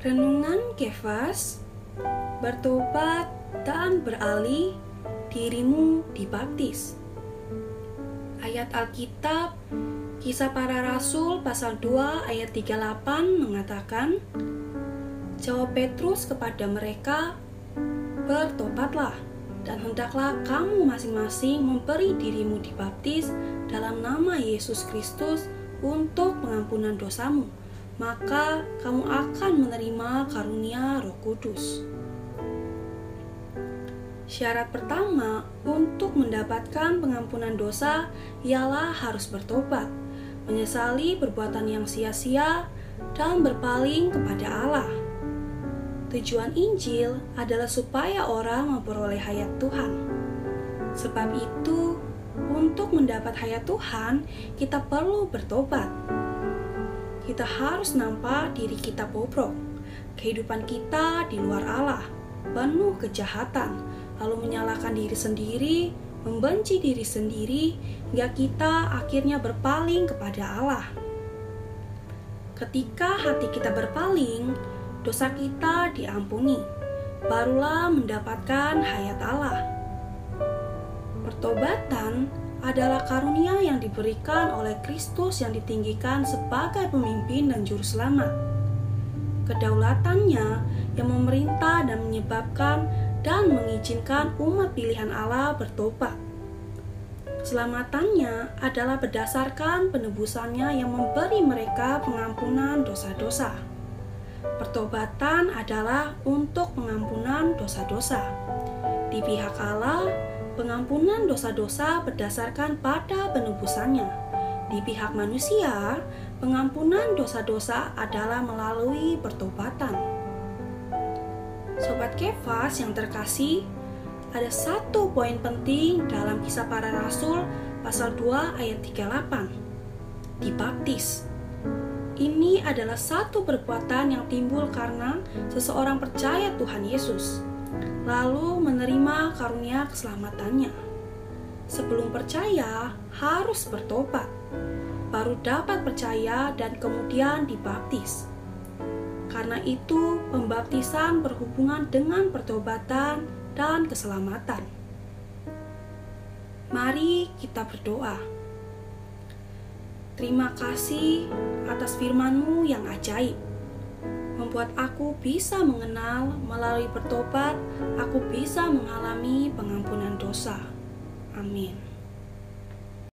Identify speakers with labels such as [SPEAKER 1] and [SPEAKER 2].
[SPEAKER 1] Renungan Kefas Bertobat dan beralih dirimu dibaptis. Ayat Alkitab Kisah para Rasul pasal 2 ayat 38 mengatakan Jawab Petrus kepada mereka Bertobatlah dan hendaklah kamu masing-masing memberi dirimu dibaptis dalam nama Yesus Kristus untuk pengampunan dosamu maka kamu akan menerima karunia Roh Kudus. Syarat pertama untuk mendapatkan pengampunan dosa ialah harus bertobat, menyesali perbuatan yang sia-sia, dan berpaling kepada Allah. Tujuan Injil adalah supaya orang memperoleh hayat Tuhan. Sebab itu, untuk mendapat hayat Tuhan, kita perlu bertobat kita harus nampak diri kita bobrok. Kehidupan kita di luar Allah, penuh kejahatan, lalu menyalahkan diri sendiri, membenci diri sendiri, hingga kita akhirnya berpaling kepada Allah. Ketika hati kita berpaling, dosa kita diampuni, barulah mendapatkan hayat Allah. Pertobatan adalah karunia yang diberikan oleh Kristus yang ditinggikan sebagai pemimpin dan juru selamat. Kedaulatannya yang memerintah dan menyebabkan dan mengizinkan umat pilihan Allah bertobat. Selamatannya adalah berdasarkan penebusannya yang memberi mereka pengampunan dosa-dosa. Pertobatan adalah untuk pengampunan dosa-dosa. Di pihak Allah, pengampunan dosa-dosa berdasarkan pada penebusannya. Di pihak manusia, pengampunan dosa-dosa adalah melalui pertobatan. Sobat Kefas yang terkasih, ada satu poin penting dalam kisah para rasul pasal 2 ayat 38. Dibaptis. Ini adalah satu perbuatan yang timbul karena seseorang percaya Tuhan Yesus lalu menerima karunia keselamatannya. Sebelum percaya, harus bertobat, baru dapat percaya dan kemudian dibaptis. Karena itu, pembaptisan berhubungan dengan pertobatan dan keselamatan. Mari kita berdoa. Terima kasih atas firman-Mu yang ajaib membuat aku bisa mengenal melalui bertobat, aku bisa mengalami pengampunan dosa. Amin.